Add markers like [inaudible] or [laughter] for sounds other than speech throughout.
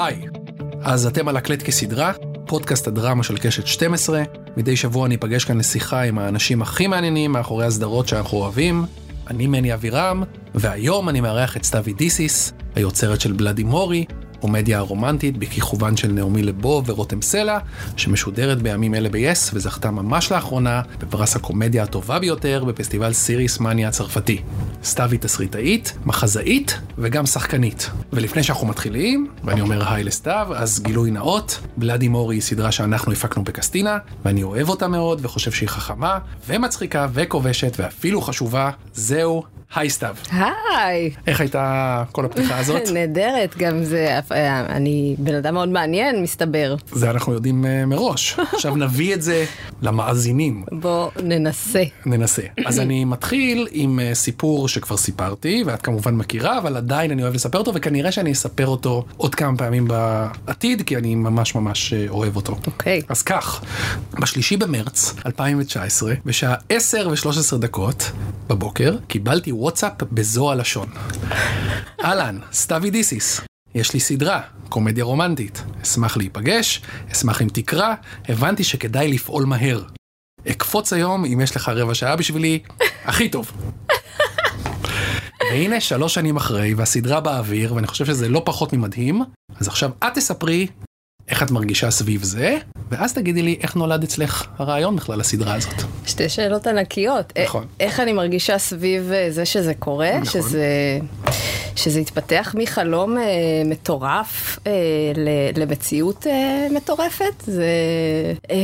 היי, אז אתם על הקלט כסדרה, פודקאסט הדרמה של קשת 12. מדי שבוע אני אפגש כאן לשיחה עם האנשים הכי מעניינים מאחורי הסדרות שאנחנו אוהבים. אני מני אבירם, והיום אני מארח את סתיוי דיסיס, היוצרת של בלאדי מורי, קומדיה הרומנטית בכיכובן של נעמי לבוב ורותם סלע, שמשודרת בימים אלה ב-yes וזכתה ממש לאחרונה בפרס הקומדיה הטובה ביותר בפסטיבל סיריס מניה הצרפתי. סתיו היא תסריטאית, מחזאית וגם שחקנית. ולפני שאנחנו מתחילים, ואני אומר היי לסתיו, אז גילוי נאות, בלאדי מורי היא סדרה שאנחנו הפקנו בקסטינה, ואני אוהב אותה מאוד וחושב שהיא חכמה, ומצחיקה וכובשת ואפילו חשובה, זהו היי סתיו. היי. איך הייתה כל הפתיחה [laughs] הזאת? נהדרת, גם זה, אני בן אדם מאוד מעניין, מסתבר. זה אנחנו יודעים uh, מראש. [laughs] עכשיו נביא את זה למאזינים. בוא ננסה. ננסה. אז אני מתחיל עם uh, סיפור שכבר סיפרתי, ואת כמובן מכירה, אבל עדיין אני אוהב לספר אותו, וכנראה שאני אספר אותו עוד כמה פעמים בעתיד, כי אני ממש ממש uh, אוהב אותו. אוקיי. אז כך, בשלישי במרץ 2019, בשעה 10 ו-13 דקות בבוקר, קיבלתי וואטסאפ בזו הלשון. אהלן, סתיוי דיסיס. יש לי סדרה, קומדיה רומנטית. אשמח להיפגש, אשמח אם תקרא, הבנתי שכדאי לפעול מהר. אקפוץ היום אם יש לך רבע שעה בשבילי, הכי טוב. והנה שלוש שנים אחרי, והסדרה באוויר, ואני חושב שזה לא פחות ממדהים, אז עכשיו את תספרי איך את מרגישה סביב זה, ואז תגידי לי איך נולד אצלך הרעיון בכלל לסדרה הזאת. שתי שאלות ענקיות. נכון. איך אני מרגישה סביב אה, זה שזה קורה, נכון. שזה, שזה התפתח מחלום אה, מטורף אה, ל, למציאות אה, מטורפת, זה, אה,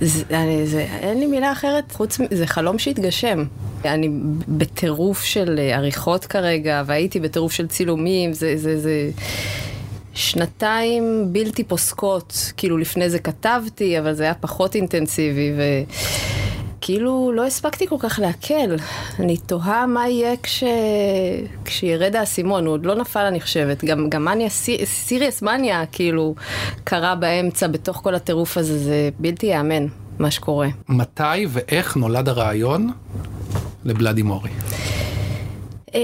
זה, אני, זה, אין לי מילה אחרת חוץ, זה חלום שהתגשם. אני בטירוף של אה, עריכות כרגע, והייתי בטירוף של צילומים, זה, זה, זה... שנתיים בלתי פוסקות, כאילו לפני זה כתבתי, אבל זה היה פחות אינטנסיבי, וכאילו לא הספקתי כל כך להקל. אני תוהה מה יהיה כש... כשירד האסימון, הוא עוד לא נפל אני חושבת. גם, גם מניה, סי... סיריוס מניה, כאילו, קרה באמצע, בתוך כל הטירוף הזה, זה בלתי ייאמן, מה שקורה. מתי ואיך נולד הרעיון לבלאדי מורי? Uh,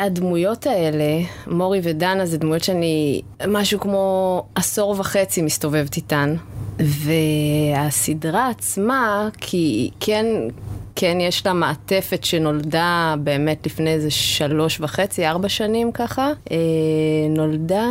הדמויות האלה, מורי ודנה, זה דמויות שאני משהו כמו עשור וחצי מסתובבת איתן. והסדרה עצמה, כי כן, כן יש לה מעטפת שנולדה באמת לפני איזה שלוש וחצי, ארבע שנים ככה, uh, נולדה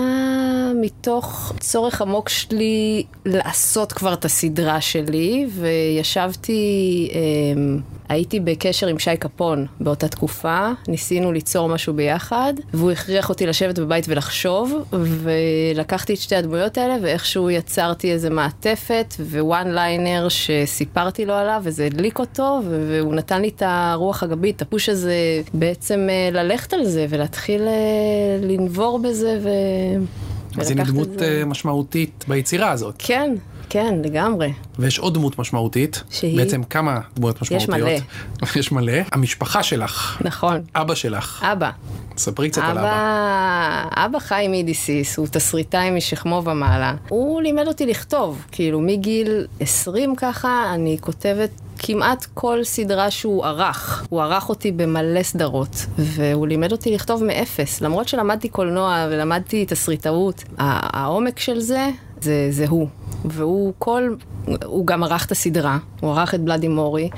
מתוך צורך עמוק שלי לעשות כבר את הסדרה שלי, וישבתי... Uh, הייתי בקשר עם שי קפון באותה תקופה, ניסינו ליצור משהו ביחד, והוא הכריח אותי לשבת בבית ולחשוב, ולקחתי את שתי הדמויות האלה, ואיכשהו יצרתי איזה מעטפת ווואן ליינר שסיפרתי לו עליו, וזה הדליק אותו, והוא נתן לי את הרוח הגבית, את הפוש הזה, בעצם אה, ללכת על זה ולהתחיל אה, לנבור בזה ו... אז הנה דמות. אה, משמעותית ביצירה הזאת. כן, כן, לגמרי. ויש עוד דמות משמעותית. שהיא? בעצם כמה דמויות משמעותיות. מלא. [laughs] יש מלא. המשפחה שלך, נכון. אבא שלך. אבא. ספרי קצת על אבא. אבא, אבא חיים אידיסיס, הוא תסריטאי משכמו ומעלה. הוא לימד אותי לכתוב, כאילו מגיל 20 ככה, אני כותבת כמעט כל סדרה שהוא ערך. הוא ערך אותי במלא סדרות, והוא לימד אותי לכתוב מאפס. למרות שלמדתי קולנוע ולמדתי תסריטאות, העומק של זה, זה, זה הוא. והוא כל, הוא גם ערך את הסדרה, הוא ערך את בלאדי מורי,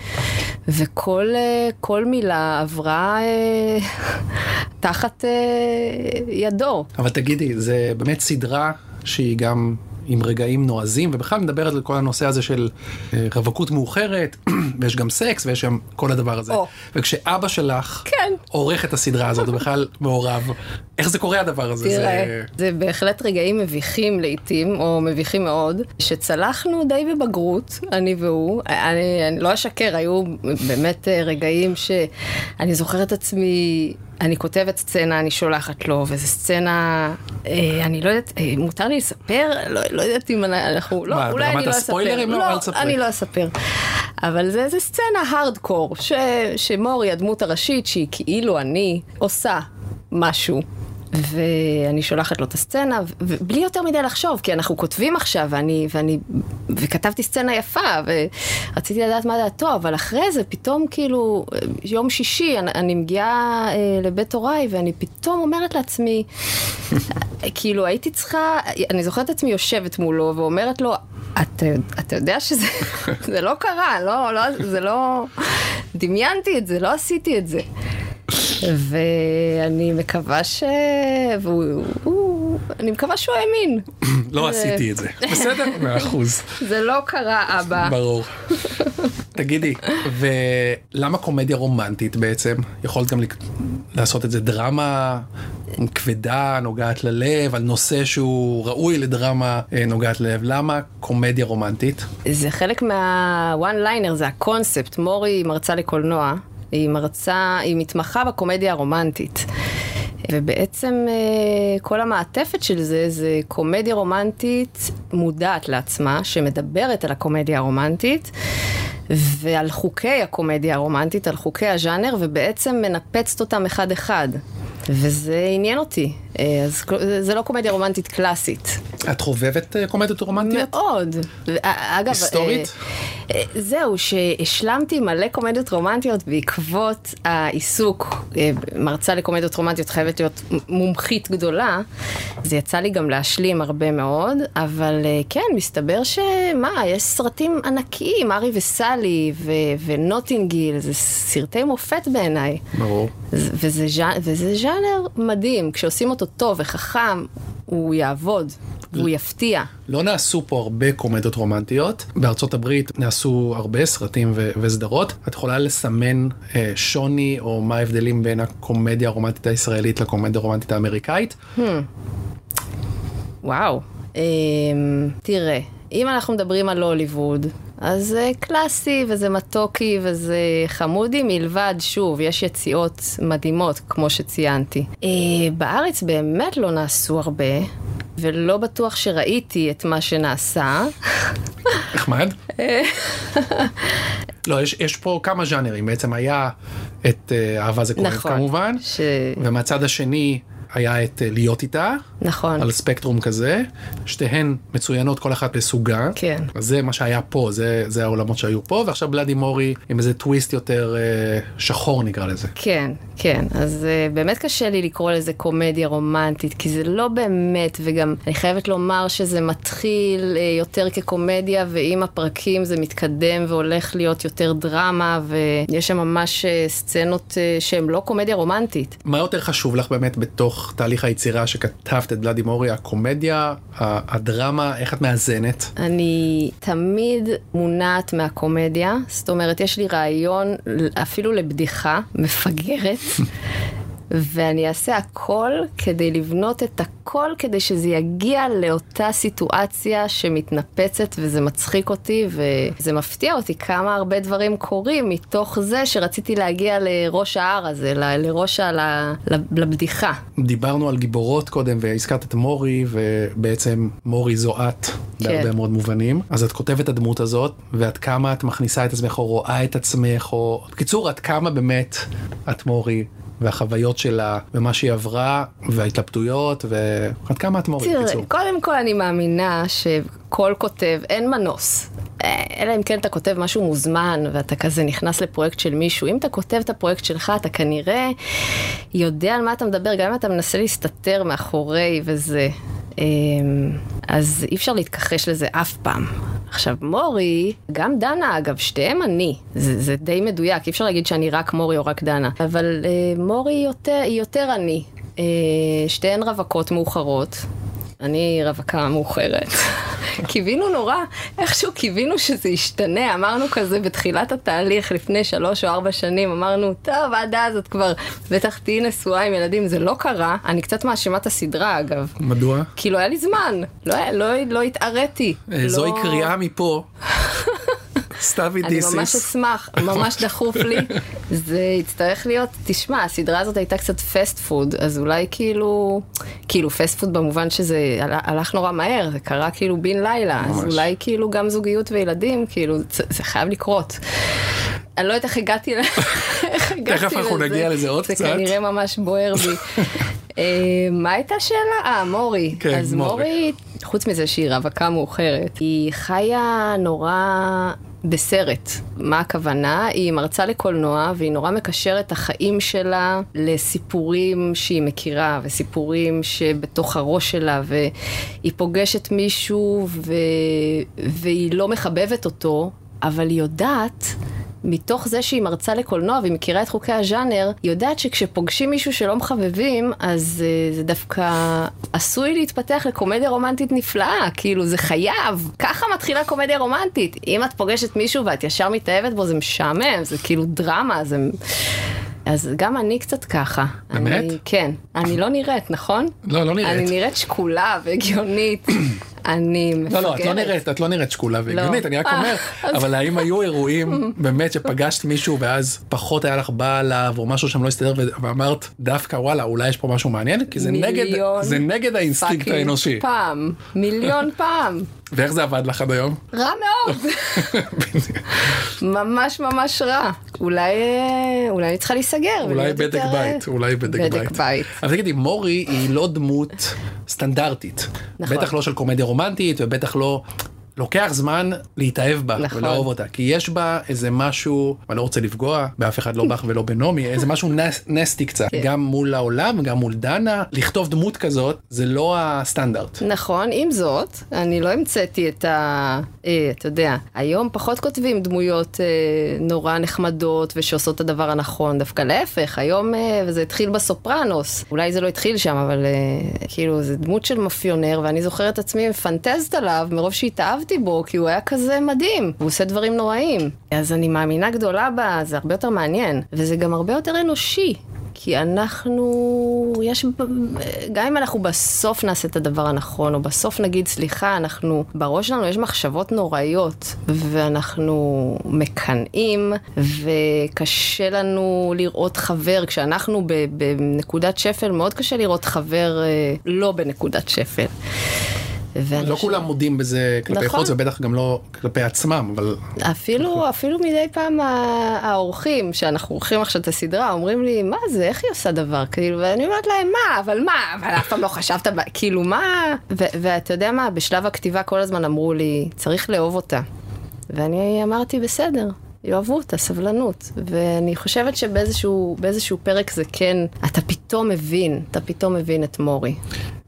וכל אה, מילה עברה אה, [laughs] תחת אה, ידו. אבל תגידי, זה באמת סדרה שהיא גם עם רגעים נועזים, ובכלל מדברת על כל הנושא הזה של אה, רווקות מאוחרת, [clears throat] ויש גם סקס, ויש גם כל הדבר הזה. או. וכשאבא שלך כן. עורך את הסדרה הזאת, הוא בכלל [laughs] מעורב, איך זה קורה הדבר הזה? תראה, זה... זה בהחלט רגעים מביכים לעיתים, או מביכים מאוד, שצלחנו די בבגרות, אני והוא. אני, אני לא אשקר, היו באמת אה, רגעים שאני זוכרת עצמי, אני כותבת סצנה, אני שולחת לו, וזו סצנה, אה, אני לא יודעת, אה, מותר לי לספר? לא, לא יודעת אם אנחנו, לא, מה, אולי אני לא אספר. לא, תספרי. אני לא אספר. אבל זה, זה סצנה הארדקור, ש, שמורי, הדמות הראשית, שהיא כאילו אני, עושה משהו. ואני שולחת לו את הסצנה, ובלי יותר מדי לחשוב, כי אנחנו כותבים עכשיו, ואני, ואני, וכתבתי סצנה יפה, ורציתי לדעת מה דעתו, אבל אחרי זה פתאום כאילו, יום שישי, אני, אני מגיעה אה, לבית הוריי, ואני פתאום אומרת לעצמי, [laughs] כאילו הייתי צריכה, אני זוכרת את עצמי יושבת מולו ואומרת לו, אתה, אתה יודע שזה [laughs] לא קרה, לא, לא, זה לא, דמיינתי את זה, לא עשיתי את זה. ואני מקווה ש... והוא... הוא... אני מקווה שהוא האמין. [clears throat] לא עשיתי את זה. [laughs] בסדר? מאה אחוז. זה לא קרה, אבא. ברור. [laughs] תגידי, ולמה קומדיה רומנטית בעצם? יכולת גם לעשות את זה דרמה כבדה, נוגעת ללב, על נושא שהוא ראוי לדרמה אה, נוגעת ללב. למה קומדיה רומנטית? זה חלק מה-one liner, זה הקונספט. מורי מרצה לקולנוע. היא מרצה, היא מתמחה בקומדיה הרומנטית. ובעצם אה, כל המעטפת של זה, זה קומדיה רומנטית מודעת לעצמה, שמדברת על הקומדיה הרומנטית. ועל חוקי הקומדיה הרומנטית, על חוקי הז'אנר, ובעצם מנפצת אותם אחד-אחד. וזה עניין אותי. אה, אז זה לא קומדיה רומנטית קלאסית. את חובבת אה, קומדיות רומנטיות? מאוד. אגב, היסטורית? אה, זהו, שהשלמתי מלא קומדיות רומנטיות בעקבות העיסוק, מרצה לקומדיות רומנטיות חייבת להיות מומחית גדולה, זה יצא לי גם להשלים הרבה מאוד, אבל כן, מסתבר שמה, יש סרטים ענקיים, ארי וסלי ונוטינגיל, זה סרטי מופת בעיניי. ברור. וזה, וזה ז'אנר מדהים, כשעושים אותו טוב וחכם, הוא יעבוד, והוא יפתיע. לא נעשו פה הרבה קומדיות רומנטיות, בארצות הברית נעשו הרבה סרטים ו- וסדרות. את יכולה לסמן אה, שוני או מה ההבדלים בין הקומדיה הרומנטית הישראלית לקומדיה הרומנטית האמריקאית? Hmm. וואו. אה, תראה, אם אנחנו מדברים על הוליווד, אז זה קלאסי וזה מתוקי וזה חמודי, מלבד, שוב, יש יציאות מדהימות, כמו שציינתי. אה, בארץ באמת לא נעשו הרבה, ולא בטוח שראיתי את מה שנעשה. נחמד. לא, יש, יש פה כמה ז'אנרים, בעצם היה את uh, אהבה זה כואב נכון, כמובן, ש... ומהצד השני היה את uh, להיות איתה, נכון. על ספקטרום כזה, שתיהן מצוינות כל אחת בסוגה. כן. אז זה מה שהיה פה, זה, זה העולמות שהיו פה, ועכשיו בלאדי מורי עם איזה טוויסט יותר אה, שחור נקרא לזה. כן, כן, אז אה, באמת קשה לי לקרוא לזה קומדיה רומנטית, כי זה לא באמת, וגם אני חייבת לומר שזה מתחיל אה, יותר כקומדיה, ועם הפרקים זה מתקדם והולך להיות יותר דרמה, ויש שם ממש אה, סצנות אה, שהן לא קומדיה רומנטית. מה יותר חשוב לך באמת בתוך תהליך היצירה שכתבת? את ולאדי מורי, הקומדיה, הדרמה, איך את מאזנת? אני תמיד מונעת מהקומדיה, זאת אומרת, יש לי רעיון אפילו לבדיחה מפגרת. [laughs] ואני אעשה הכל כדי לבנות את הכל כדי שזה יגיע לאותה סיטואציה שמתנפצת וזה מצחיק אותי וזה מפתיע אותי כמה הרבה דברים קורים מתוך זה שרציתי להגיע לראש ההר הזה, לראש ה... לבדיחה. דיברנו על גיבורות קודם והזכרת את מורי ובעצם מורי זו את כן. בהרבה מאוד מובנים. אז את כותבת את הדמות הזאת ועד כמה את מכניסה את עצמך או רואה את עצמך או... בקיצור, עד כמה באמת את מורי והחוויות שלה ומה שהיא עברה וההתלבטויות ועד כמה את מוריד בקיצור. קודם כל אני מאמינה שכל כותב אין מנוס. אה, אלא אם כן אתה כותב משהו מוזמן ואתה כזה נכנס לפרויקט של מישהו. אם אתה כותב את הפרויקט שלך אתה כנראה יודע על מה אתה מדבר גם אם אתה מנסה להסתתר מאחורי וזה. אמ, אז אי אפשר להתכחש לזה אף פעם. עכשיו, מורי, גם דנה אגב, שתיהם אני, זה, זה די מדויק, אי אפשר להגיד שאני רק מורי או רק דנה, אבל אה, מורי יותר, היא יותר אני. אה, שתיהן רווקות מאוחרות, אני רווקה מאוחרת. [laughs] קיווינו נורא, איכשהו קיווינו שזה ישתנה, אמרנו כזה בתחילת התהליך לפני שלוש או ארבע שנים, אמרנו, טוב, עד אז את כבר בטח תהיי נשואה עם ילדים, זה לא קרה, אני קצת מאשימה את הסדרה אגב. מדוע? כי לא היה לי זמן, לא, לא, לא התעריתי. אה, זוהי לא... קריאה מפה. [laughs] סתיו אידיסיס. אני ממש אשמח, ממש דחוף לי. זה יצטרך להיות, תשמע, הסדרה הזאת הייתה קצת fast food, אז אולי כאילו, כאילו fast food במובן שזה הלך נורא מהר, זה קרה כאילו בן לילה, ממש. אז אולי כאילו גם זוגיות וילדים, כאילו, זה, זה חייב לקרות. אני לא יודעת איך הגעתי לזה. [laughs] תכף אנחנו נגיע לזה עוד זה קצת. כנראה ממש בוער בי. [laughs] אה, מה הייתה השאלה? אה, מורי. כן, אז מורי. חוץ מזה שהיא רווקה מאוחרת, היא חיה נורא בסרט. מה הכוונה? היא מרצה לקולנוע והיא נורא מקשרת את החיים שלה לסיפורים שהיא מכירה וסיפורים שבתוך הראש שלה והיא פוגשת מישהו ו... והיא לא מחבבת אותו, אבל היא יודעת מתוך זה שהיא מרצה לקולנוע והיא מכירה את חוקי הז'אנר, היא יודעת שכשפוגשים מישהו שלא מחבבים, אז uh, זה דווקא עשוי להתפתח לקומדיה רומנטית נפלאה, כאילו זה חייב, ככה מתחילה קומדיה רומנטית. אם את פוגשת מישהו ואת ישר מתאהבת בו, זה משעמם, זה כאילו דרמה, זה... אז גם אני קצת ככה. באמת? אני, כן. אני לא נראית, נכון? לא, לא נראית. אני נראית שקולה והגיונית. אני מפגרת. לא, לא, את לא נראית, את לא נראית שקולה והגיונית, אני רק אה, אומר, אבל האם היו אירועים באמת שפגשת מישהו ואז פחות היה לך בא עליו או משהו שם לא הסתדר ואמרת דווקא וואלה אולי יש פה משהו מעניין כי זה נגד, מיליון זה נגד האינסטינקט האנושי. פעם, מיליון פעם. ואיך זה עבד לך עד היום? רע מאוד. [laughs] ממש ממש רע. אולי, אה, אולי אני צריכה להיסגר. אולי בדק יותר, אה, בית, אולי בדק בית. בדק בית. אבל תגידי, מורי היא לא דמות סטנדרטית. נכון. בטח לא של קומדיה רומנטית ובטח לא... לוקח זמן להתאהב בה נכון. ולאהוב אותה כי יש בה איזה משהו אני לא רוצה לפגוע באף אחד לא בך ולא בנעמי איזה משהו נס, נסטי קצת כן. גם מול העולם גם מול דנה לכתוב דמות כזאת זה לא הסטנדרט. נכון, עם זאת, אני לא המצאתי את ה... אה, אתה יודע, היום פחות כותבים דמויות אה, נורא נחמדות ושעושות את הדבר הנכון, דווקא להפך, היום, אה, וזה התחיל בסופרנוס, אולי זה לא התחיל שם, אבל כאילו, זה דמות של מאפיונר, ואני זוכרת עצמי מפנטזת עליו מרוב שהתאהבתי בו, כי הוא היה כזה מדהים, והוא עושה דברים נוראים. אז אני מאמינה גדולה בה, זה הרבה יותר מעניין, וזה גם הרבה יותר אנושי. כי אנחנו, יש, גם אם אנחנו בסוף נעשה את הדבר הנכון, או בסוף נגיד סליחה, אנחנו, בראש שלנו יש מחשבות נוראיות, ואנחנו מקנאים, וקשה לנו לראות חבר, כשאנחנו בנקודת שפל, מאוד קשה לראות חבר אה, לא בנקודת שפל. ואנשים- לא כולם מודים בזה כלפי נכון. חוץ ובטח גם לא כלפי עצמם אבל אפילו, אפילו מדי פעם האורחים, שאנחנו עורכים עכשיו את הסדרה, אומרים לי, מה זה, איך היא עושה דבר? כאילו, ואני אומרת להם, מה, אבל מה, אבל אף פעם לא חשבת, כאילו, מה? ואתה יודע מה, בשלב הכתיבה כל הזמן אמרו לי, צריך לאהוב אותה. ואני אמרתי, בסדר. יאהבו אותה, סבלנות. ואני חושבת שבאיזשהו באיזשהו פרק זה כן, אתה פתאום מבין, אתה פתאום מבין את מורי.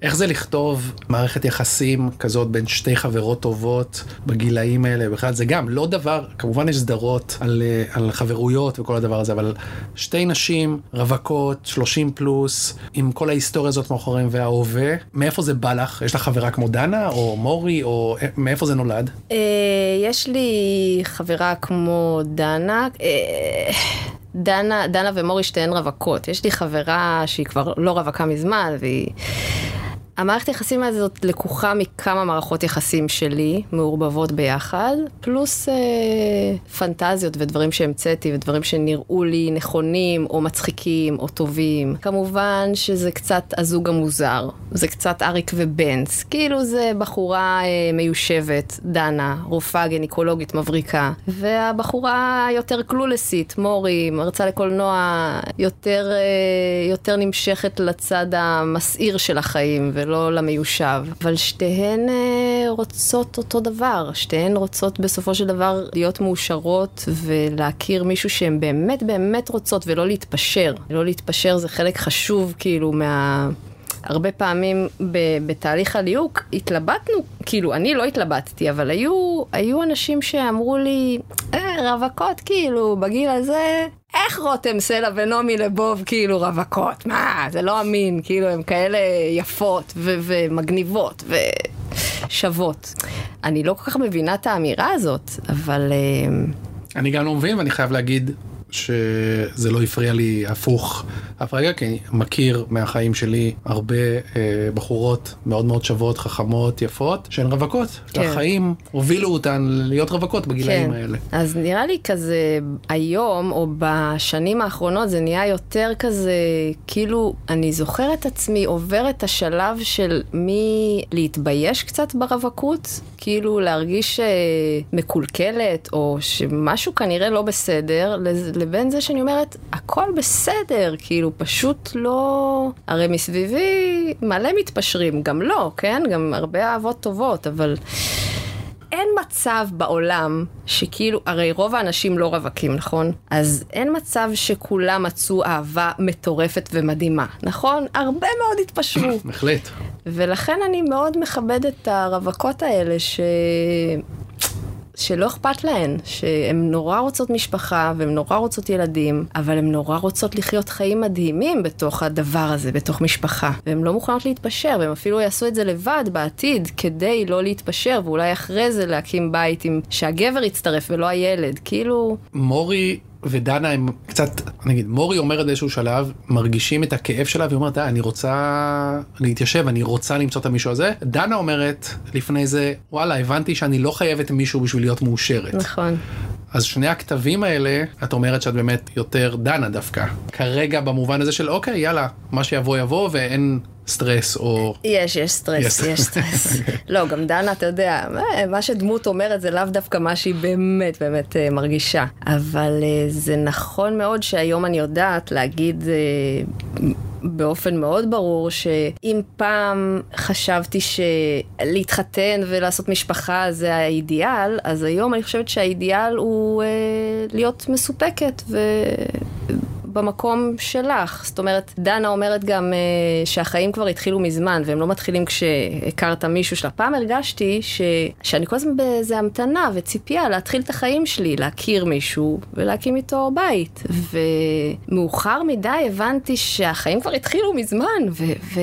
איך זה לכתוב מערכת יחסים כזאת בין שתי חברות טובות בגילאים האלה בכלל זה גם לא דבר כמובן יש סדרות על, אה, על חברויות וכל הדבר הזה אבל שתי נשים רווקות 30 פלוס עם כל ההיסטוריה הזאת מאחוריהם וההווה מאיפה זה בא לך יש לך חברה כמו דנה או מורי או אה, מאיפה זה נולד אה, יש לי חברה כמו דנה. דנה, דנה ומורי שתיהן רווקות. יש לי חברה שהיא כבר לא רווקה מזמן, והיא... המערכת יחסים הזאת לקוחה מכמה מערכות יחסים שלי, מעורבבות ביחד, פלוס אה, פנטזיות ודברים שהמצאתי ודברים שנראו לי נכונים או מצחיקים או טובים. כמובן שזה קצת הזוג המוזר, זה קצת אריק ובנץ, כאילו זה בחורה אה, מיושבת, דנה, רופאה גינקולוגית מבריקה, והבחורה יותר קלולסית, מורי, מרצה לקולנוע, יותר, אה, יותר נמשכת לצד המסעיר של החיים למיושב. אבל שתיהן אה, רוצות אותו דבר, שתיהן רוצות בסופו של דבר להיות מאושרות ולהכיר מישהו שהן באמת באמת רוצות ולא להתפשר. לא להתפשר זה חלק חשוב כאילו מה... הרבה פעמים ב- בתהליך הליהוק התלבטנו, כאילו אני לא התלבטתי, אבל היו, היו אנשים שאמרו לי, אה, רווקות כאילו בגיל הזה, איך רותם סלע ונעמי לבוב כאילו רווקות? מה, זה לא אמין, כאילו הן כאלה יפות ו- ומגניבות ושוות. אני לא כל כך מבינה את האמירה הזאת, אבל... אה, אני גם לא מבין ואני חייב להגיד שזה לא הפריע לי הפוך אף רגע, כי אני מכיר מהחיים שלי הרבה אה, בחורות מאוד מאוד שוות, חכמות, יפות, שהן רווקות. כן. החיים הובילו אותן להיות רווקות בגילאים כן. האלה. אז נראה לי כזה היום, או בשנים האחרונות, זה נהיה יותר כזה, כאילו, אני זוכרת עצמי עוברת את השלב של מלהתבייש קצת ברווקות, כאילו להרגיש אה, מקולקלת, או שמשהו כנראה לא בסדר, לבין זה שאני אומרת, הכל בסדר, כאילו, פשוט לא... הרי מסביבי מלא מתפשרים, גם לא, כן? גם הרבה אהבות טובות, אבל... אין מצב בעולם שכאילו, הרי רוב האנשים לא רווקים, נכון? אז אין מצב שכולם מצאו אהבה מטורפת ומדהימה, נכון? הרבה מאוד התפשרו. בהחלט. ולכן אני מאוד מכבדת את הרווקות האלה ש... שלא אכפת להן, שהן נורא רוצות משפחה והן נורא רוצות ילדים, אבל הן נורא רוצות לחיות חיים מדהימים בתוך הדבר הזה, בתוך משפחה. והן לא מוכנות להתפשר, והן אפילו יעשו את זה לבד בעתיד, כדי לא להתפשר, ואולי אחרי זה להקים בית עם... שהגבר יצטרף ולא הילד. כאילו, מורי ודנה הם קצת, נגיד, מורי אומרת באיזשהו שלב, מרגישים את הכאב שלה, והיא אומרת, "די, אני רוצה להתיישב, אני רוצה למצוא את המישהו הזה. דנה אומרת לפני זה, וואלה, הבנתי שאני לא חייבת מישהו בשביל להיות מאושרת. נכון. אז שני הקטבים האלה, את אומרת שאת באמת יותר דנה דווקא. כרגע במובן הזה של, אוקיי, יאללה, מה שיבוא יבוא, ואין סטרס או... יש, יש סטרס, יש. יש סטרס. [laughs] לא, גם דנה, אתה יודע, מה- מה שדמות אומרת זה לאו דווקא מה שהיא באמת באמת אה, מרגישה. אבל אה, זה נכון מאוד שהיום אני יודעת להגיד אה, באופן מאוד ברור שאם פעם חשבתי שלהתחתן ולעשות משפחה זה האידיאל, אז היום אני חושבת שהאידיאל הוא אה, להיות מסופקת ו... במקום שלך. זאת אומרת, דנה אומרת גם uh, שהחיים כבר התחילו מזמן, והם לא מתחילים כשהכרת מישהו שלה. פעם הרגשתי ש... שאני כל הזמן באיזה המתנה וציפייה להתחיל את החיים שלי, להכיר מישהו ולהקים איתו בית. ומאוחר מדי הבנתי שהחיים כבר התחילו מזמן, ו... ו...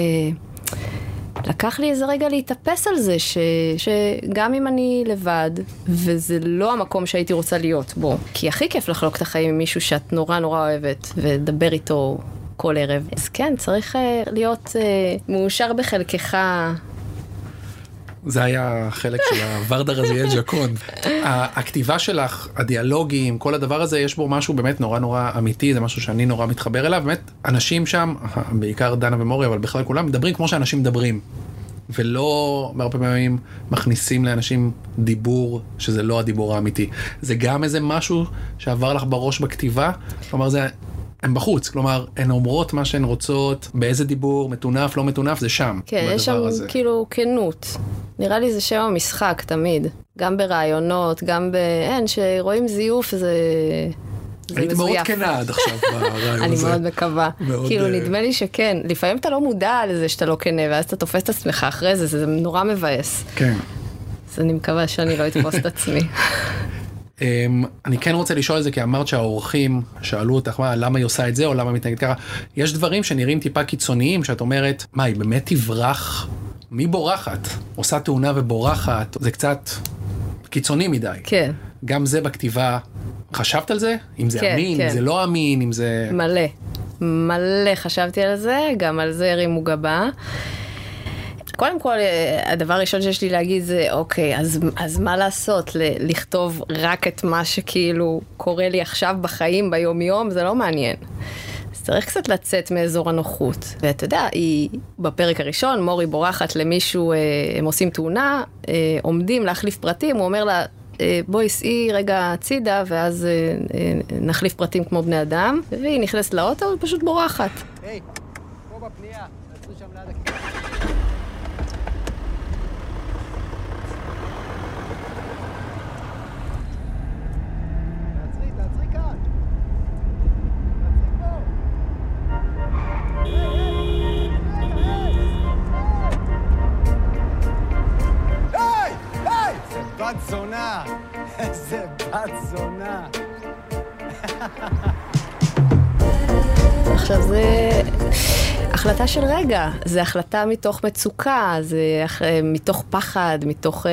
לקח לי איזה רגע להתאפס על זה, ש, שגם אם אני לבד, וזה לא המקום שהייתי רוצה להיות בו, כי הכי כיף לחלוק את החיים עם מישהו שאת נורא נורא אוהבת, ולדבר איתו כל ערב. אז כן, צריך uh, להיות uh, מאושר בחלקך. זה היה חלק של הוורדה רזיאל ג'קון. הכתיבה שלך, הדיאלוגים, כל הדבר הזה, יש בו משהו באמת נורא נורא אמיתי, זה משהו שאני נורא מתחבר אליו. באמת, אנשים שם, [laughs] בעיקר דנה ומורי, אבל בכלל כולם, מדברים כמו שאנשים מדברים. ולא הרבה פעמים מכניסים לאנשים דיבור שזה לא הדיבור האמיתי. זה גם איזה משהו שעבר לך בראש בכתיבה, כלומר זה, הן בחוץ, כלומר הן אומרות מה שהן רוצות, באיזה דיבור, מטונף, לא מטונף, זה שם. כן, יש שם הזה. כאילו כנות. נראה לי זה שם המשחק תמיד. גם ברעיונות, גם ב... אין, שרואים זיוף זה... הייתי מאוד. כנה עד עכשיו [laughs] ברעיון אני הזה. מאוד מקווה. כאילו, אה, נדמה לי שכן. לפעמים אתה לא מודע לזה שאתה לא כנה, ואז אתה תופס את עצמך אחרי זה, זה נורא מבאס. כן. אז אני מקווה שאני לא אתפוס את עצמי. [laughs] אמ, אני כן רוצה לשאול את זה כי אמרת שהאורחים שאלו אותך מה למה היא עושה את זה או למה היא מתנהגת ככה? יש דברים שנראים טיפה קיצוניים שאת אומרת מה היא באמת תברח? מי בורחת? עושה תאונה ובורחת? זה קצת קיצוני מדי. כן, גם זה בכתיבה. חשבת על זה? אם זה כן, אמין כן. אם זה לא אמין אם זה מלא. מלא חשבתי על זה, גם על זה הרימו גבה. קודם כל, אה, הדבר הראשון שיש לי להגיד זה, אוקיי, אז, אז מה לעשות? ל- לכתוב רק את מה שכאילו קורה לי עכשיו בחיים, ביום-יום, זה לא מעניין. אז צריך קצת לצאת מאזור הנוחות. ואתה יודע, היא, בפרק הראשון, מורי בורחת למישהו, אה, הם עושים תאונה, אה, עומדים להחליף פרטים, הוא אומר לה, אה, בואי סעי רגע הצידה, ואז אה, אה, נחליף פרטים כמו בני אדם, והיא נכנסת לאוטו ופשוט בורחת. היי, פה בפנייה, תעצרו שם ליד הכיוון. תעצרי, תעצרי כאן. תעצרי פה. היי, היי, היי, היי, היי! איזה עכשיו זה החלטה של רגע, זה החלטה מתוך מצוקה, זה אח- מתוך פחד, מתוך אה,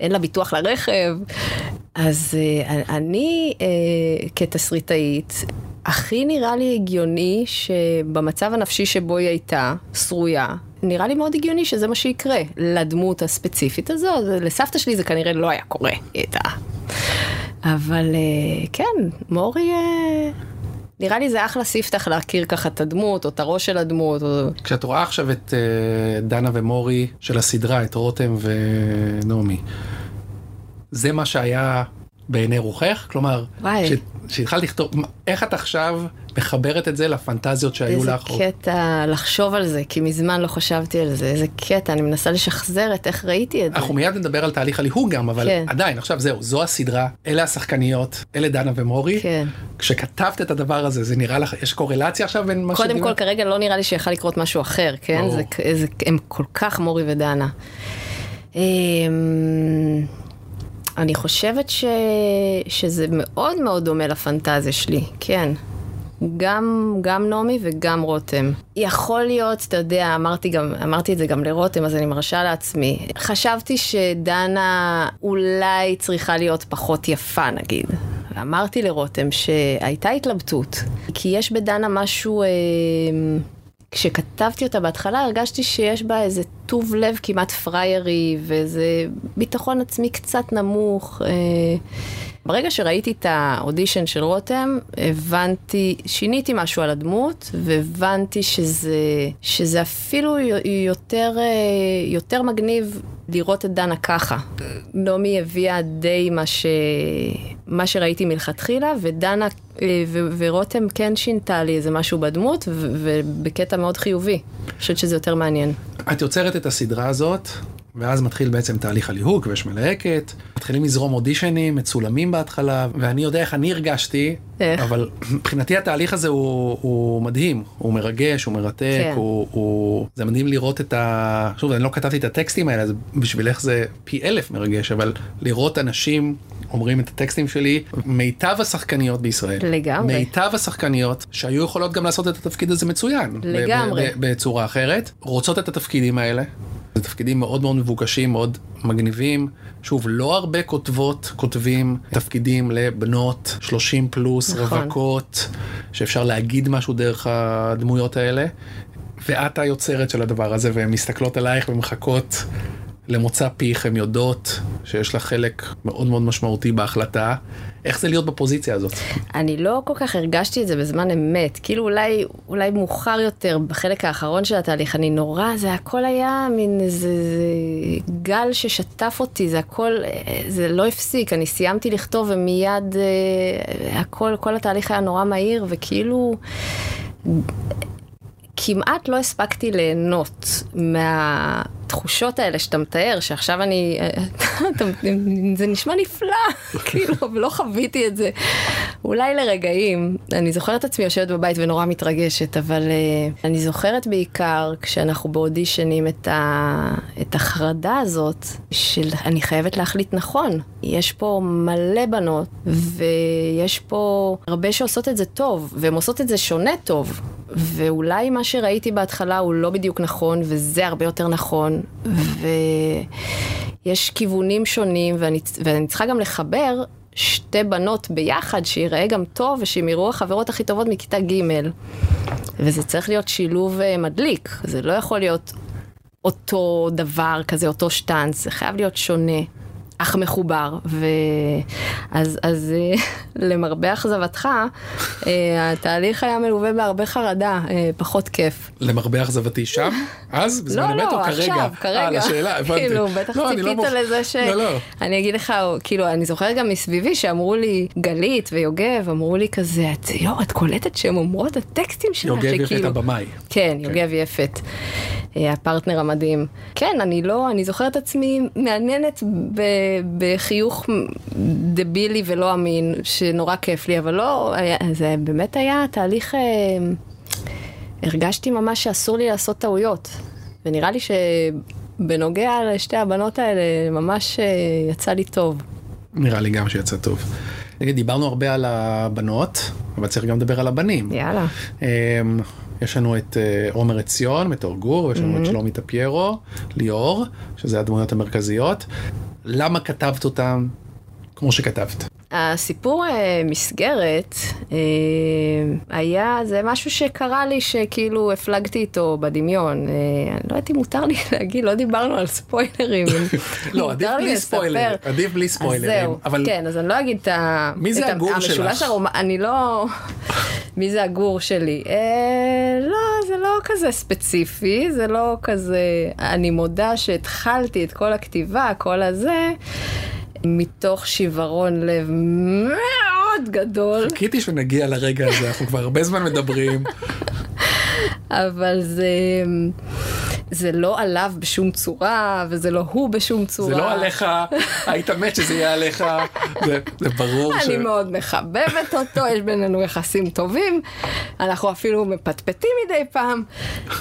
אין לה ביטוח לרכב. אז אה, אני אה, כתסריטאית, הכי נראה לי הגיוני שבמצב הנפשי שבו היא הייתה, שרויה, נראה לי מאוד הגיוני שזה מה שיקרה לדמות הספציפית הזו, לסבתא שלי זה כנראה לא היה קורה, היא הייתה. אבל אה, כן, מורי, אה, נראה לי זה אחלה ספתח להכיר ככה את הדמות, או את הראש של הדמות. או... כשאת רואה עכשיו את אה, דנה ומורי של הסדרה, את רותם ונעמי, זה מה שהיה בעיני רוחך? כלומר. כשהתחלת לכתוב, איך את עכשיו מחברת את זה לפנטזיות שהיו איזה לך? או- קטע לחשוב על זה, כי מזמן לא חשבתי על זה, איזה קטע, אני מנסה לשחזר את איך ראיתי את זה. אנחנו מיד נדבר על תהליך הליהוק גם, אבל כן. עדיין, עכשיו זהו, זו הסדרה, אלה השחקניות, אלה דנה ומורי. כן. כשכתבת את הדבר הזה, זה נראה לך, יש קורלציה עכשיו בין מה קודם כל? כרגע לא נראה לי שיכל לקרות משהו אחר, כן? זה, זה, הם כל כך מורי ודנה. אני חושבת ש, שזה מאוד מאוד דומה לפנטזיה שלי, כן. גם, גם נעמי וגם רותם. יכול להיות, אתה יודע, אמרתי, גם, אמרתי את זה גם לרותם, אז אני מרשה לעצמי. חשבתי שדנה אולי צריכה להיות פחות יפה, נגיד. אמרתי לרותם שהייתה התלבטות, כי יש בדנה משהו... אה, כשכתבתי אותה בהתחלה הרגשתי שיש בה איזה טוב לב כמעט פריירי ואיזה ביטחון עצמי קצת נמוך. אה, ברגע שראיתי את האודישן של רותם, הבנתי, שיניתי משהו על הדמות, והבנתי שזה, שזה אפילו יותר, אה, יותר מגניב לראות את דנה ככה. נעמי הביאה די מה, ש... מה שראיתי מלכתחילה, ודנה אה, ו- ורותם כן שינתה לי איזה משהו בדמות, ו- ובקטע מאוד חיובי. אני חושבת שזה יותר מעניין. את יוצרת את הסדרה הזאת, ואז מתחיל בעצם תהליך הליהוק, ויש מלהקת, מתחילים לזרום אודישנים, מצולמים בהתחלה, ואני יודע איך אני הרגשתי, איך? אבל מבחינתי התהליך הזה הוא, הוא מדהים, הוא מרגש, הוא מרתק, כן. הוא, הוא... זה מדהים לראות את ה... שוב, אני לא כתבתי את הטקסטים האלה, אז בשבילך זה פי אלף מרגש, אבל לראות אנשים אומרים את הטקסטים שלי, מיטב השחקניות בישראל. לגמרי. מיטב השחקניות, שהיו יכולות גם לעשות את התפקיד הזה מצוין. לגמרי. בצורה אחרת, רוצות את התפקידים האלה. זה תפקידים מאוד מאוד מבוקשים, מאוד מגניבים. שוב, לא הרבה כותבות, כותבים תפקידים לבנות 30 פלוס, נכון. רווקות, שאפשר להגיד משהו דרך הדמויות האלה. ואת היוצרת של הדבר הזה, והן מסתכלות עלייך ומחכות למוצא פיך, הן יודעות שיש לך חלק מאוד מאוד משמעותי בהחלטה. איך זה להיות בפוזיציה הזאת? אני לא כל כך הרגשתי את זה בזמן אמת, כאילו אולי, אולי מאוחר יותר, בחלק האחרון של התהליך, אני נורא, זה הכל היה מין איזה גל ששטף אותי, זה הכל, זה לא הפסיק, אני סיימתי לכתוב ומיד אה, הכל, כל התהליך היה נורא מהיר, וכאילו... כמעט לא הספקתי ליהנות מהתחושות האלה שאתה מתאר, שעכשיו אני, אתה- [laughs] זה נשמע נפלא, [laughs] כאילו, ולא חוויתי את זה. אולי לרגעים, אני זוכרת את עצמי יושבת בבית ונורא מתרגשת, אבל uh, אני זוכרת בעיקר כשאנחנו באודישנים את, ה, את החרדה הזאת של אני חייבת להחליט נכון. יש פה מלא בנות, ויש פה הרבה שעושות את זה טוב, והן עושות את זה שונה טוב. ואולי מה שראיתי בהתחלה הוא לא בדיוק נכון, וזה הרבה יותר נכון, ויש כיוונים שונים, ואני, ואני צריכה גם לחבר שתי בנות ביחד, שיראה גם טוב, ושהם יראו החברות הכי טובות מכיתה ג'. וזה צריך להיות שילוב אה, מדליק, זה לא יכול להיות אותו דבר כזה, אותו שטאנץ, זה חייב להיות שונה. אך מחובר, ואז אז, אה, [laughs] למרבה אכזבתך, אה, התהליך היה מלווה בהרבה חרדה, אה, פחות כיף. למרבה אכזבתי שם? אז? [laughs] בזמן לא, אמת או לא, כרגע? עכשיו, כרגע. אה, לשאלה, הבנתי. כאילו, בטח לא, אני לא ציפית מוכ- לזה ש... לא, לא. אני אגיד לך, כאילו, אני זוכרת גם מסביבי שאמרו לי, גלית ויוגב, אמרו לי כזה, את, יו, את קולטת שהן אומרות הטקסטים שלך, יוגב יפת שכאילו- הבמאי. כן, יוגב יפת, הפרטנר המדהים. כן, אני לא, אני זוכרת עצמי מעניינת ב- בחיוך דבילי ולא אמין, שנורא כיף לי, אבל לא, היה- זה באמת היה תהליך, אה, הרגשתי ממש שאסור לי לעשות טעויות. ונראה לי שבנוגע לשתי הבנות האלה, ממש אה, יצא לי טוב. נראה לי גם שיצא טוב. נגיד, דיברנו הרבה על הבנות, אבל צריך גם לדבר על הבנים. יאללה. אמ, יש לנו את אה, עומר עציון מתור גור, ויש לנו את שלומי טפיירו, ליאור, שזה הדמויות המרכזיות. למה כתבת אותם כמו שכתבת. הסיפור אה, מסגרת אה, היה, זה משהו שקרה לי שכאילו הפלגתי איתו בדמיון. אה, אני לא יודעת אם מותר לי [laughs] להגיד, לא דיברנו על ספוילרים. לא, עדיף בלי. ספוילר, עדיף בלי אז ספוילרים. זהו, אבל כן, אז אני לא אגיד את ה... מי זה הגור שלך? אני לא... מי זה הגור שלי? אה, לא, זה לא כזה ספציפי, זה לא כזה... אני מודה שהתחלתי את כל הכתיבה, כל הזה, מתוך שיוורון לב מאוד גדול, חיכיתי שנגיע לרגע הזה, אנחנו כבר הרבה זמן מדברים. אבל זה... זה לא עליו בשום צורה, וזה לא הוא בשום צורה. זה לא עליך, היית מת שזה יהיה עליך, זה זה ברור ש... אני מאוד מחבבת אותו, יש בינינו יחסים טובים, אנחנו אפילו מפטפטים מדי פעם.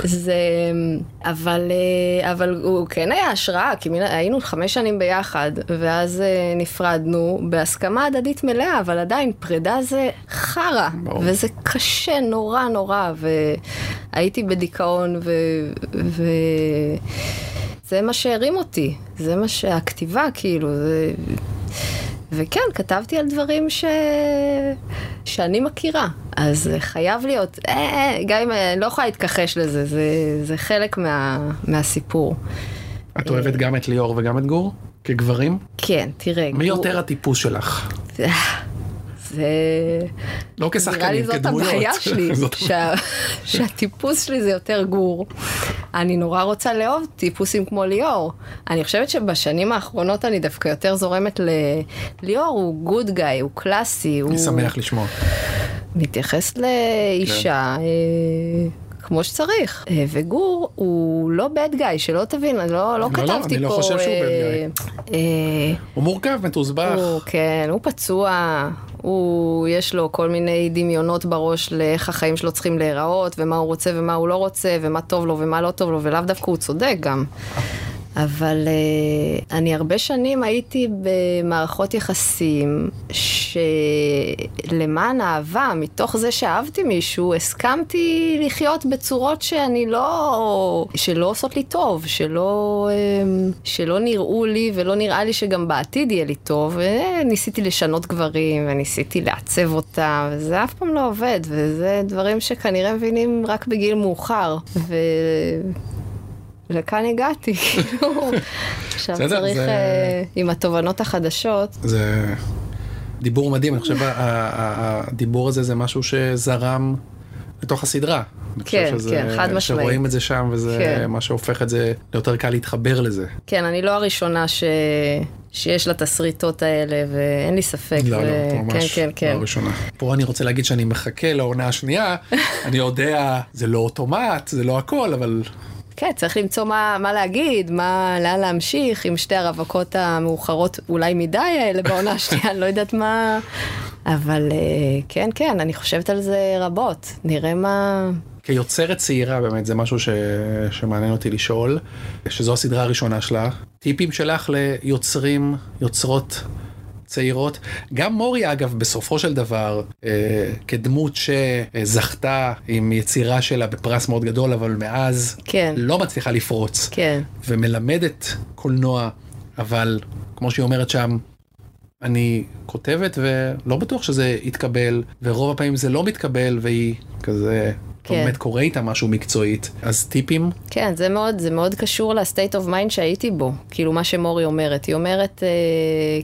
זה... אבל, אה, אבל הוא כן היה השראה, כי מן- היינו חמש שנים ביחד, ואז אה, נפרדנו בהסכמה הדדית מלאה, אבל עדיין פרידה זה חרא. וזה קשה נורא נורא, והייתי בדיכאון, ו... ו... זה מה שהרים אותי, זה מה שהכתיבה, כאילו, זה... וכן, כתבתי על דברים ש... שאני מכירה, אז חייב להיות, אה, אה, גם אם אני לא יכולה להתכחש לזה, זה, זה חלק מה, מהסיפור. את אוהבת גם את ליאור וגם את גור? כגברים? כן, תראה. מי גור- יותר הטיפוס שלך? [laughs] זה... לא נראה כשחקנים, לי זאת כדמויות. הבעיה [laughs] שלי, שה... שהטיפוס שלי זה יותר גור. אני נורא רוצה לאהוב טיפוסים כמו ליאור. אני חושבת שבשנים האחרונות אני דווקא יותר זורמת לליאור, הוא גוד גאי, הוא קלאסי, הוא אני שמח לשמוע. מתייחס לאישה כן. כמו שצריך. אה, וגור הוא לא bad guy, שלא תבין, אני לא, לא לא, כתבתי אני לא פה... חושב שהוא אה, אה, הוא מורכב, מתוסבך. הוא, כן, הוא פצוע, הוא, יש לו כל מיני דמיונות בראש לאיך החיים שלו צריכים להיראות, ומה הוא רוצה ומה הוא לא רוצה, ומה טוב לו ומה לא טוב לו, ולאו דווקא הוא צודק גם. אבל uh, אני הרבה שנים הייתי במערכות יחסים שלמען אהבה, מתוך זה שאהבתי מישהו, הסכמתי לחיות בצורות שאני לא... שלא עושות לי טוב, שלא, um, שלא נראו לי ולא נראה לי שגם בעתיד יהיה לי טוב. וניסיתי לשנות גברים וניסיתי לעצב אותם, וזה אף פעם לא עובד, וזה דברים שכנראה מבינים רק בגיל מאוחר. ו... לכאן הגעתי, [laughs] כאילו. עכשיו צריך, אה, עם התובנות החדשות, זה דיבור מדהים, אני חושב הדיבור הזה זה משהו שזרם לתוך הסדרה. אני כן, שזה- כן, חד משמעית. שרואים את זה שם וזה כן. מה שהופך את זה ליותר קל להתחבר לזה. כן, אני לא הראשונה ש... שיש לה תסריטות האלה, ואין לי ספק. לא, ו... לא, ממש כן, כן, לא כן. הראשונה. פה אני רוצה להגיד שאני מחכה לעונה השנייה, [laughs] אני יודע, זה לא אוטומט, זה לא הכל, אבל כן, צריך למצוא מה, מה להגיד, מה, לאן להמשיך עם שתי הרווקות המאוחרות אולי מדי האלה בעונה [laughs] השנייה, אני לא יודעת מה... אבל אה, כן, כן, אני חושבת על זה רבות. נראה מה... כיוצרת צעירה באמת זה משהו ש... שמעניין אותי לשאול, שזו הסדרה הראשונה שלה, טיפים שלך ליוצרים, יוצרות צעירות. גם מורי אגב בסופו של דבר אה, כדמות שזכתה עם יצירה שלה בפרס מאוד גדול אבל מאז כן. לא מצליחה לפרוץ כן, ומלמדת קולנוע אבל כמו שהיא אומרת שם אני כותבת ולא בטוח שזה יתקבל ורוב הפעמים זה לא מתקבל והיא כזה כן. באמת קורה איתה משהו מקצועית אז טיפים כן, זה מאוד, זה מאוד קשור ל state of mind שהייתי בו. כאילו, מה שמורי אומרת. היא אומרת, אה,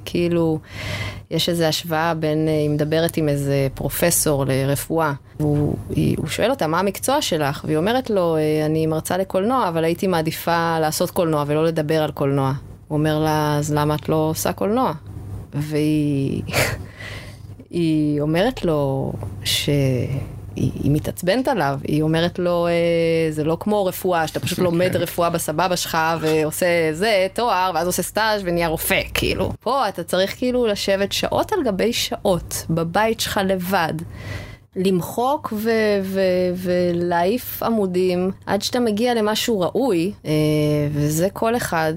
כאילו, יש איזו השוואה בין, אה, היא מדברת עם איזה פרופסור לרפואה. והוא היא, הוא שואל אותה, מה המקצוע שלך? והיא אומרת לו, אה, אני מרצה לקולנוע, אבל הייתי מעדיפה לעשות קולנוע ולא לדבר על קולנוע. הוא אומר לה, אז למה את לא עושה קולנוע? והיא... [laughs] היא אומרת לו ש... היא, היא מתעצבנת עליו, היא אומרת לו, אה, זה לא כמו רפואה, שאתה פשוט לומד רפואה בסבבה שלך ועושה זה, תואר, ואז עושה סטאז' ונהיה רופא, כאילו. פה אתה צריך כאילו לשבת שעות על גבי שעות, בבית שלך לבד. למחוק ו- ו- ולהעיף עמודים עד שאתה מגיע למשהו ראוי, אה, וזה כל אחד.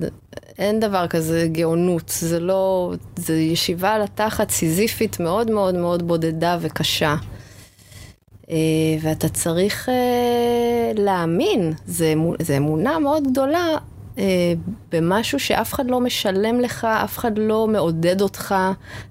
אין דבר כזה גאונות, זה לא, זה ישיבה על התחת סיזיפית מאוד מאוד מאוד בודדה וקשה. אה, ואתה צריך אה, להאמין, זה אמונה מאוד גדולה במשהו שאף אחד לא משלם לך, אף אחד לא מעודד אותך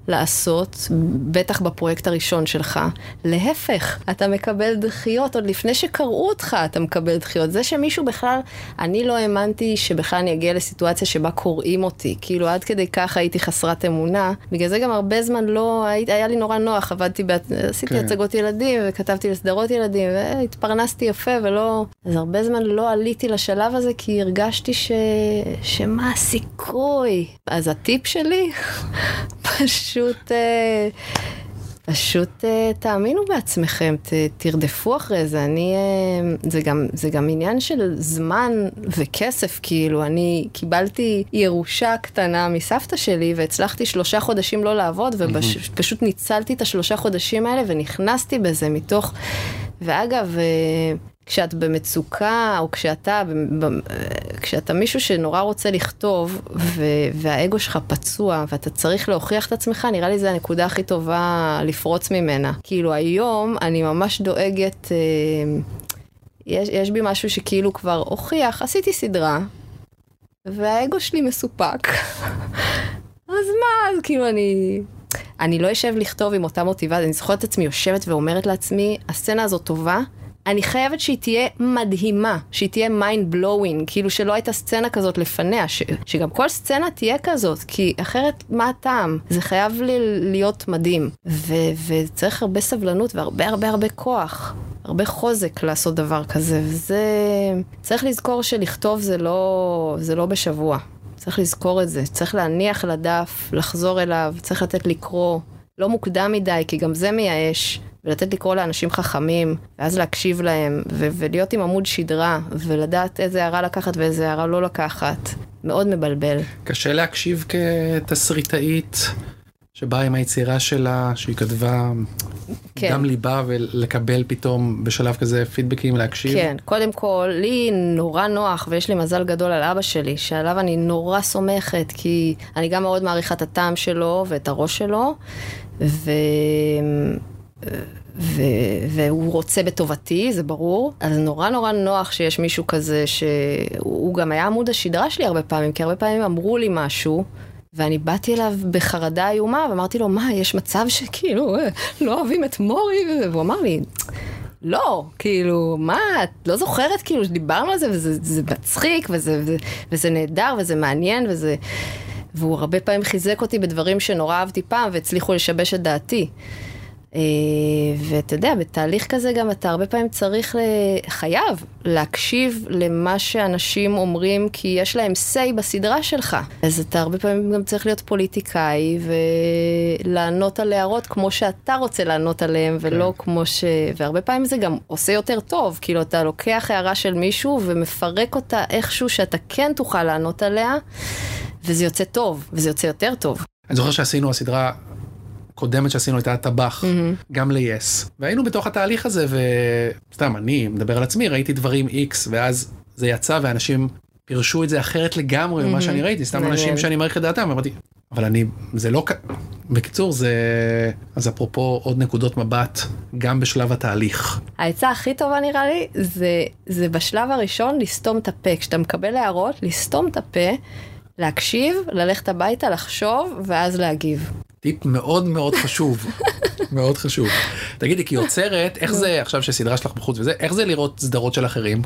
לעשות, בטח בפרויקט הראשון שלך. להפך, אתה מקבל דחיות, עוד לפני שקראו אותך אתה מקבל דחיות. זה שמישהו בכלל, אני לא האמנתי שבכלל אני אגיע לסיטואציה שבה קוראים אותי. כאילו עד כדי כך הייתי חסרת אמונה. בגלל זה גם הרבה זמן לא, היה לי נורא נוח, עבדתי, בה, עשיתי כן. הצגות ילדים וכתבתי לסדרות ילדים והתפרנסתי יפה ולא, אז הרבה זמן לא עליתי לשלב הזה כי הרגשתי ש... שמה הסיכוי. אז הטיפ שלי, [laughs] פשוט... אה, פשוט uh, תאמינו בעצמכם, ת, תרדפו אחרי זה. אני, uh, זה, גם, זה גם עניין של זמן וכסף, כאילו. אני קיבלתי ירושה קטנה מסבתא שלי, והצלחתי שלושה חודשים לא לעבוד, ופשוט ניצלתי את השלושה חודשים האלה ונכנסתי בזה מתוך... ואגב, כשאת במצוקה, או כשאתה, כשאתה מישהו שנורא רוצה לכתוב, ו- והאגו שלך פצוע, ואתה צריך להוכיח את עצמך, נראה לי זו הנקודה הכי טובה לפרוץ ממנה. כאילו היום אני ממש דואגת, אה, יש, יש בי משהו שכאילו כבר הוכיח, עשיתי סדרה, והאגו שלי מסופק. [laughs] אז מה, אז כאילו אני... אני לא אשב לכתוב עם אותה מוטיבציה, אני זוכרת את עצמי יושבת ואומרת לעצמי, הסצנה הזאת טובה, אני חייבת שהיא תהיה מדהימה, שהיא תהיה mind blowing, כאילו שלא הייתה סצנה כזאת לפניה, ש, שגם כל סצנה תהיה כזאת, כי אחרת מה הטעם? זה חייב לי להיות מדהים. ו, וצריך הרבה סבלנות והרבה הרבה הרבה כוח. הרבה חוזק לעשות דבר כזה, וזה... צריך לזכור שלכתוב זה לא, זה לא בשבוע. צריך לזכור את זה, צריך להניח לדף, לחזור אליו, צריך לתת לקרוא. לא מוקדם מדי, כי גם זה מייאש. ולתת לקרוא לאנשים חכמים, ואז להקשיב להם, ו- ולהיות עם עמוד שדרה, ולדעת איזה הערה לקחת ואיזה הערה לא לקחת. מאוד מבלבל. קשה להקשיב כתסריטאית שבאה עם היצירה שלה, שהיא כתבה כן. דם ליבה ולקבל פתאום בשלב כזה פידבקים להקשיב. כן, קודם כל, לי נורא נוח, ויש לי מזל גדול על אבא שלי, שעליו אני נורא סומכת, כי אני גם מאוד מעריכה את הטעם שלו ואת הראש שלו, ו... ו- והוא רוצה בטובתי, זה ברור. אז נורא נורא נוח שיש מישהו כזה שהוא גם היה עמוד השדרה שלי הרבה פעמים, כי הרבה פעמים אמרו לי משהו. ואני באתי אליו בחרדה איומה, ואמרתי לו, מה, יש מצב שכאילו, אה, לא אוהבים את מורי? והוא אמר לי, לא, כאילו, מה, את לא זוכרת כאילו שדיברנו על זה, וזה זה מצחיק, וזה, וזה, וזה נהדר, וזה מעניין, וזה... והוא הרבה פעמים חיזק אותי בדברים שנורא אהבתי פעם, והצליחו לשבש את דעתי. אה, ואתה יודע, בתהליך כזה גם אתה הרבה פעמים צריך, ל... חייב להקשיב למה שאנשים אומרים, כי יש להם say בסדרה שלך. אז אתה הרבה פעמים גם צריך להיות פוליטיקאי ולענות על הערות כמו שאתה רוצה לענות עליהן, ולא כן. כמו ש... והרבה פעמים זה גם עושה יותר טוב, כאילו אתה לוקח הערה של מישהו ומפרק אותה איכשהו שאתה כן תוכל לענות עליה, וזה יוצא טוב, וזה יוצא יותר טוב. אני זוכר שעשינו הסדרה קודמת שעשינו הייתה הטבח, גם ל-yes. והיינו בתוך התהליך הזה, וסתם, אני מדבר על עצמי, ראיתי דברים X, ואז זה יצא ואנשים פירשו את זה אחרת לגמרי ממה שאני ראיתי, סתם. אנשים שאני מעריך את דעתם, אמרתי, אבל אני, זה לא, בקיצור, זה, אז אפרופו עוד נקודות מבט, גם בשלב התהליך. העצה הכי טובה נראה לי, זה, זה בשלב הראשון לסתום את הפה. כשאתה מקבל הערות, לסתום את הפה, להקשיב, ללכת הביתה, לחשוב, ואז להגיב. טיפ מאוד מאוד חשוב, [laughs] מאוד חשוב. תגידי, כיוצרת, איך זה, עכשיו שסדרה שלך בחוץ וזה, איך זה לראות סדרות של אחרים?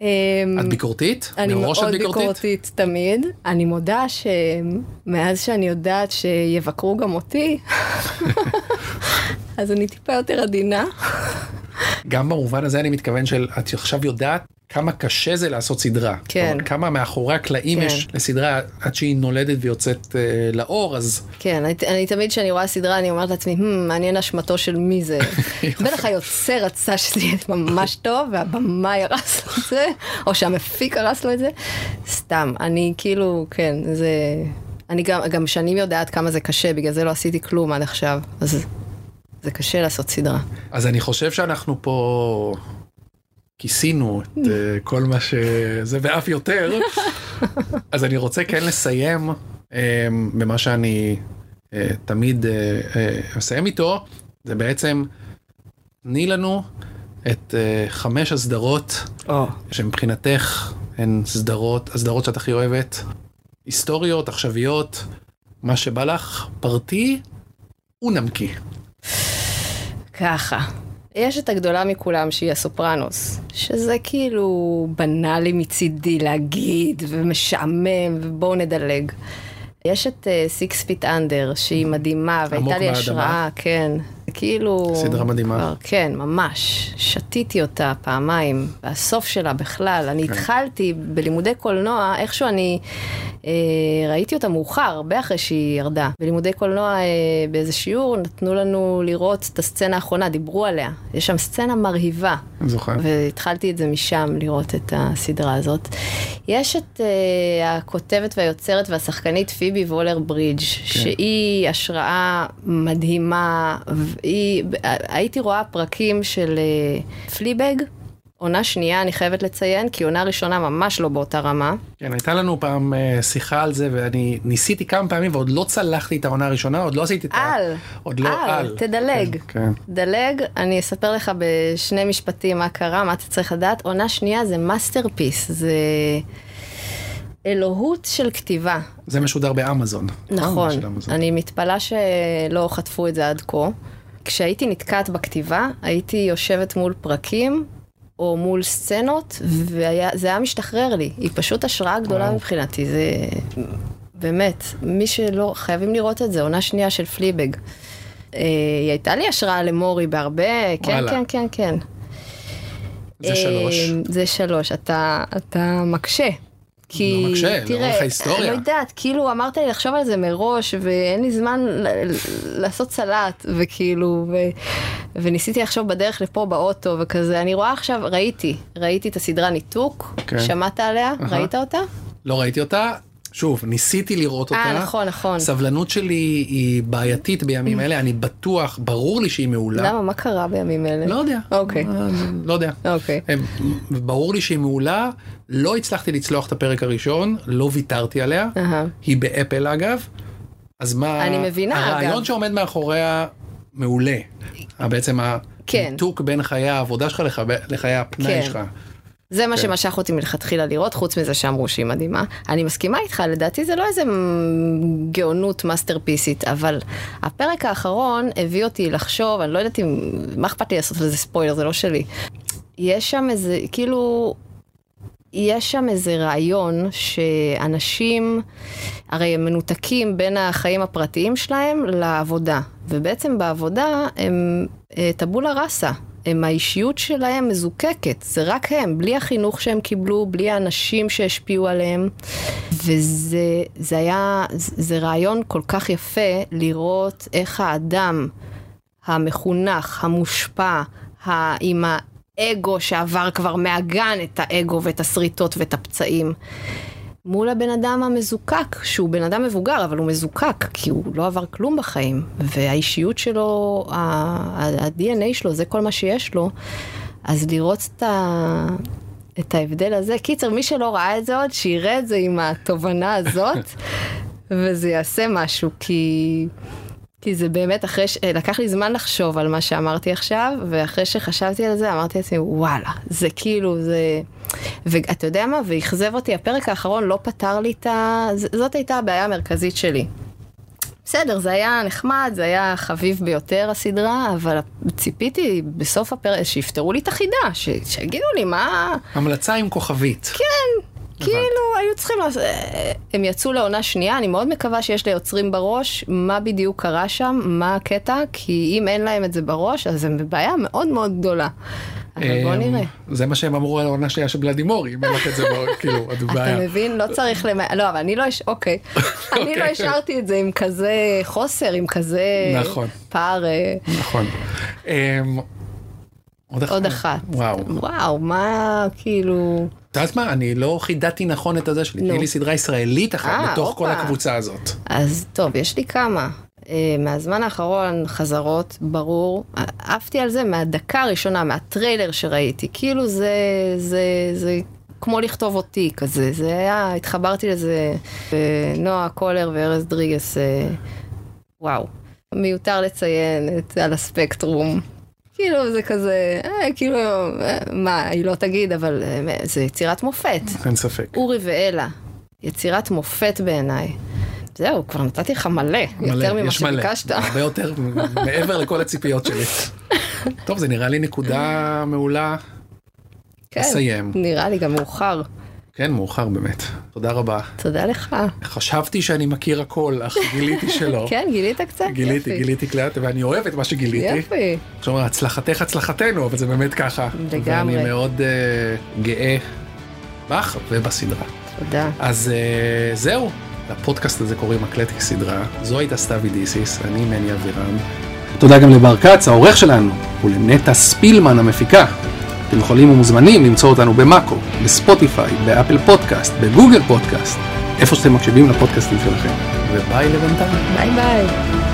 אמ, את ביקורתית? אני מאוד? ביקורתית תמיד. אני מודה שמאז שאני יודעת שיבקרו גם אותי, [laughs] אז אני טיפה יותר עדינה. גם במובן הזה אני מתכוון של את עכשיו יודעת כמה קשה זה לעשות סדרה. כן. כלומר, כמה מאחורי הקלעים כן. יש לסדרה עד שהיא נולדת ויוצאת אה, לאור אז כן, אני, אני תמיד כשאני רואה סדרה אני אומרת לעצמי, "Hmm, מעניין אשמתו של מי זה. [laughs] בטח היוצר רצה שזה יהיה ממש טוב, והבמאי הרס לו את זה, או שהמפיק הרס לו את זה. סתם, אני כאילו, כן, זה... אני גם, גם שנים יודעת כמה זה קשה, בגלל זה לא עשיתי כלום עד עכשיו. אז זה קשה לעשות סדרה. אז אני חושב שאנחנו פה כיסינו את אה, כל מה שזה ואף יותר [laughs] אז אני רוצה כן לסיים אה, במה שאני אה, תמיד אסיים איתו זה בעצם תני לנו את חמש הסדרות או. שמבחינתך הן סדרות, הסדרות שאת הכי אוהבת, היסטוריות, עכשוויות, מה שבא לך, פרטי ונמקי. ככה. יש את הגדולה מכולם שהיא הסופרנוס, שזה כאילו בנאלי מצידי להגיד ומשעמם ובואו נדלג. יש את Six Feet Under שהיא מדהימה והייתה לי. השראה, כן. כאילו... סדרה מדהימה. כבר, כן, ממש. שתיתי אותה פעמיים, והסוף שלה בכלל. אני כן. התחלתי בלימודי קולנוע, איכשהו אני אה, ראיתי אותה מאוחר, הרבה אחרי שהיא ירדה. בלימודי קולנוע אה, באיזה שיעור נתנו לנו לראות את הסצנה האחרונה, דיברו עליה. יש שם סצנה מרהיבה. אני זוכר. והתחלתי את זה משם, לראות את הסדרה הזאת. יש את אה, הכותבת והיוצרת והשחקנית פיבי וולר ברידג', כן. שהיא השראה מדהימה, והיא, הייתי רואה פרקים של אה, Fleabag, עונה שנייה אני חייבת לציין, כי עונה ראשונה ממש לא באותה רמה. כן, הייתה לנו פעם אה, שיחה על זה, ואני ניסיתי כמה פעמים ועוד לא צלחתי את העונה הראשונה, עוד לא עשיתי את ה... על, עוד לא על, על. תדלג. כן, כן. דלג, אני אספר לך בשני משפטים מה קרה, מה אתה צריך לדעת. עונה שנייה זה masterpiece, זה אלוהות של כתיבה. זה משודר באמזון. נכון. אני מתפלאה שלא חטפו את זה עד כה. כשהייתי נתקעת בכתיבה, הייתי יושבת מול פרקים או מול סצנות, וזה היה משתחרר לי. היא פשוט השראה גדולה וואו. מבחינתי, זה באמת, מי שלא, חייבים לראות את זה, עונה שנייה של פליבג. אה, היא הייתה לי השראה למורי בהרבה, כן, וואלה. כן, כן, כן. זה שלוש. אה, זה שלוש, אתה, אתה מקשה. כי, לא מקשה, תראה, לאורך ההיסטוריה. אני לא יודעת, כאילו אמרת לי לחשוב על זה מראש, ואין לי זמן לעשות סלט, וכאילו, ו, וניסיתי לחשוב בדרך לפה באוטו וכזה, אני רואה עכשיו, ראיתי, ראיתי את הסדרה ניתוק, כן. שמעת עליה? אהה. ראית אותה? לא ראיתי אותה. שוב, ניסיתי לראות אותה. אה, נכון, נכון. סבלנות שלי היא בעייתית בימים אלה, אני בטוח, ברור לי שהיא מעולה. למה? מה קרה בימים אלה? לא יודע. אוקיי. אה, לא יודע. אוקיי. הם- ברור לי שהיא מעולה, לא הצלחתי לצלוח את הפרק הראשון, לא ויתרתי עליה. היא באפל אגב, אז מה, אני מבינה, הרעיון אגב. שעומד מאחוריה מעולה, אה, בעצם כן. הניתוק בין חיי העבודה שלך לח- לחיי הפנאי כן. שלך. זה מה כן. שמשך אותי מלכתחילה לראות, חוץ מזה שאמרו שהיא מדהימה. אני מסכימה איתך, לדעתי זה לא איזה גאונות מאסטרפיסית, אבל הפרק האחרון הביא אותי לחשוב, אני לא יודעת אם, מה אכפת לי לעשות לזה ספוילר, זה לא שלי. יש שם איזה, כאילו, יש שם איזה רעיון שאנשים, הרי הם מנותקים בין החיים הפרטיים שלהם לעבודה, ובעצם בעבודה הם אה, טבולה ראסה. הם האישיות שלהם מזוקקת, זה רק הם, בלי החינוך שהם קיבלו, בלי האנשים שהשפיעו עליהם. וזה זה היה, זה רעיון כל כך יפה לראות איך האדם המחונך, המושפע, עם האגו שעבר כבר מהגן את האגו ואת השריטות ואת הפצעים. מול הבן אדם המזוקק, שהוא בן אדם מבוגר, אבל הוא מזוקק, כי הוא לא עבר כלום בחיים, והאישיות שלו, ה-DNA שלו, זה כל מה שיש לו, אז לראות את, ה... את ההבדל הזה, קיצר, מי שלא ראה את זה עוד, שיראה את זה עם התובנה הזאת, [laughs] וזה יעשה משהו, כי... כי זה באמת אחרי ש... לקח לי זמן לחשוב על מה שאמרתי עכשיו, ואחרי שחשבתי על זה אמרתי לעצמי, וואלה, זה כאילו, זה... ואתה יודע מה? ואכזב אותי, הפרק האחרון לא פתר לי את ה... זאת הייתה הבעיה המרכזית שלי. בסדר, זה היה נחמד, זה היה חביב ביותר הסדרה, אבל ציפיתי בסוף הפרק שיפתרו לי את החידה, ש... שיגידו לי מה... המלצה עם כוכבית. כן, כאילו היו צריכים לעשות, הם יצאו לעונה שנייה, אני מאוד מקווה שיש ליוצרים בראש מה בדיוק קרה שם, מה הקטע, כי אם אין להם את זה בראש, אז הם בבעיה מאוד מאוד גדולה. אבל בוא אמ, נראה. זה מה שהם אמרו על העונה שנייה של בלדימורי, אם אין לך את זה, בראש, [laughs] כאילו, את אתה בבעיה. מבין? לא צריך למ... לא, אבל אני לא, הש- אוקיי. [laughs] אני לא אוקיי. השארתי את זה עם כזה חוסר, עם כזה נכון. פער. אה, נכון. עוד. עוד אחת. וואו. וואו, מה כאילו... את יודעת מה? אני לא חידדתי נכון את הזה שלי. תני לי סדרה ישראלית אחת אה, בתוך כל. הקבוצה הזאת. אז טוב, יש לי כמה. אה, מהזמן האחרון חזרות, ברור. עפתי על זה מהדקה הראשונה, מהטריילר שראיתי. כאילו זה, זה, זה כמו לכתוב אותי כזה. זה היה, התחברתי לזה. נועה קולר וארז דריגס, אה, וואו. מיותר לציין את על הספקטרום. כאילו זה כזה, אה, כאילו, אה, מה, היא לא תגיד, אבל אה, זה יצירת מופת. אין ספק. אורי ואלה, יצירת מופת בעיניי. זהו, כבר נתתי לך מלא, מלא, יותר ממה מלא. שביקשת. הרבה יותר, מעבר לכל הציפיות שלי. [laughs] טוב, זה נראה לי נקודה מעולה. כן, לסיים. נראה לי גם מאוחר. כן, מאוחר באמת. תודה רבה. תודה לך. חשבתי שאני מכיר הכל, אך גיליתי שלא. [laughs] כן, גילית קצת? גיליתי, יופי. גיליתי קלט, ואני אוהב את מה שגיליתי. יופי. עכשיו, הצלחתך הצלחתנו, אבל זה באמת ככה. לגמרי. ואני מאוד uh, גאה בך ובסדרה. תודה. אז uh, זהו, לפודקאסט הזה קוראים מקלט כסדרה. זו הייתה סתיוי דיסיס, אני מני אבירם. תודה גם לבר כץ, העורך שלנו, ולנטע ספילמן המפיקה. אתם יכולים ומוזמנים למצוא אותנו במאקו, בספוטיפיי, באפל פודקאסט, בגוגל פודקאסט, איפה שאתם מקשיבים לפודקאסטים שלכם. וביי לבינתיים. ביי ביי.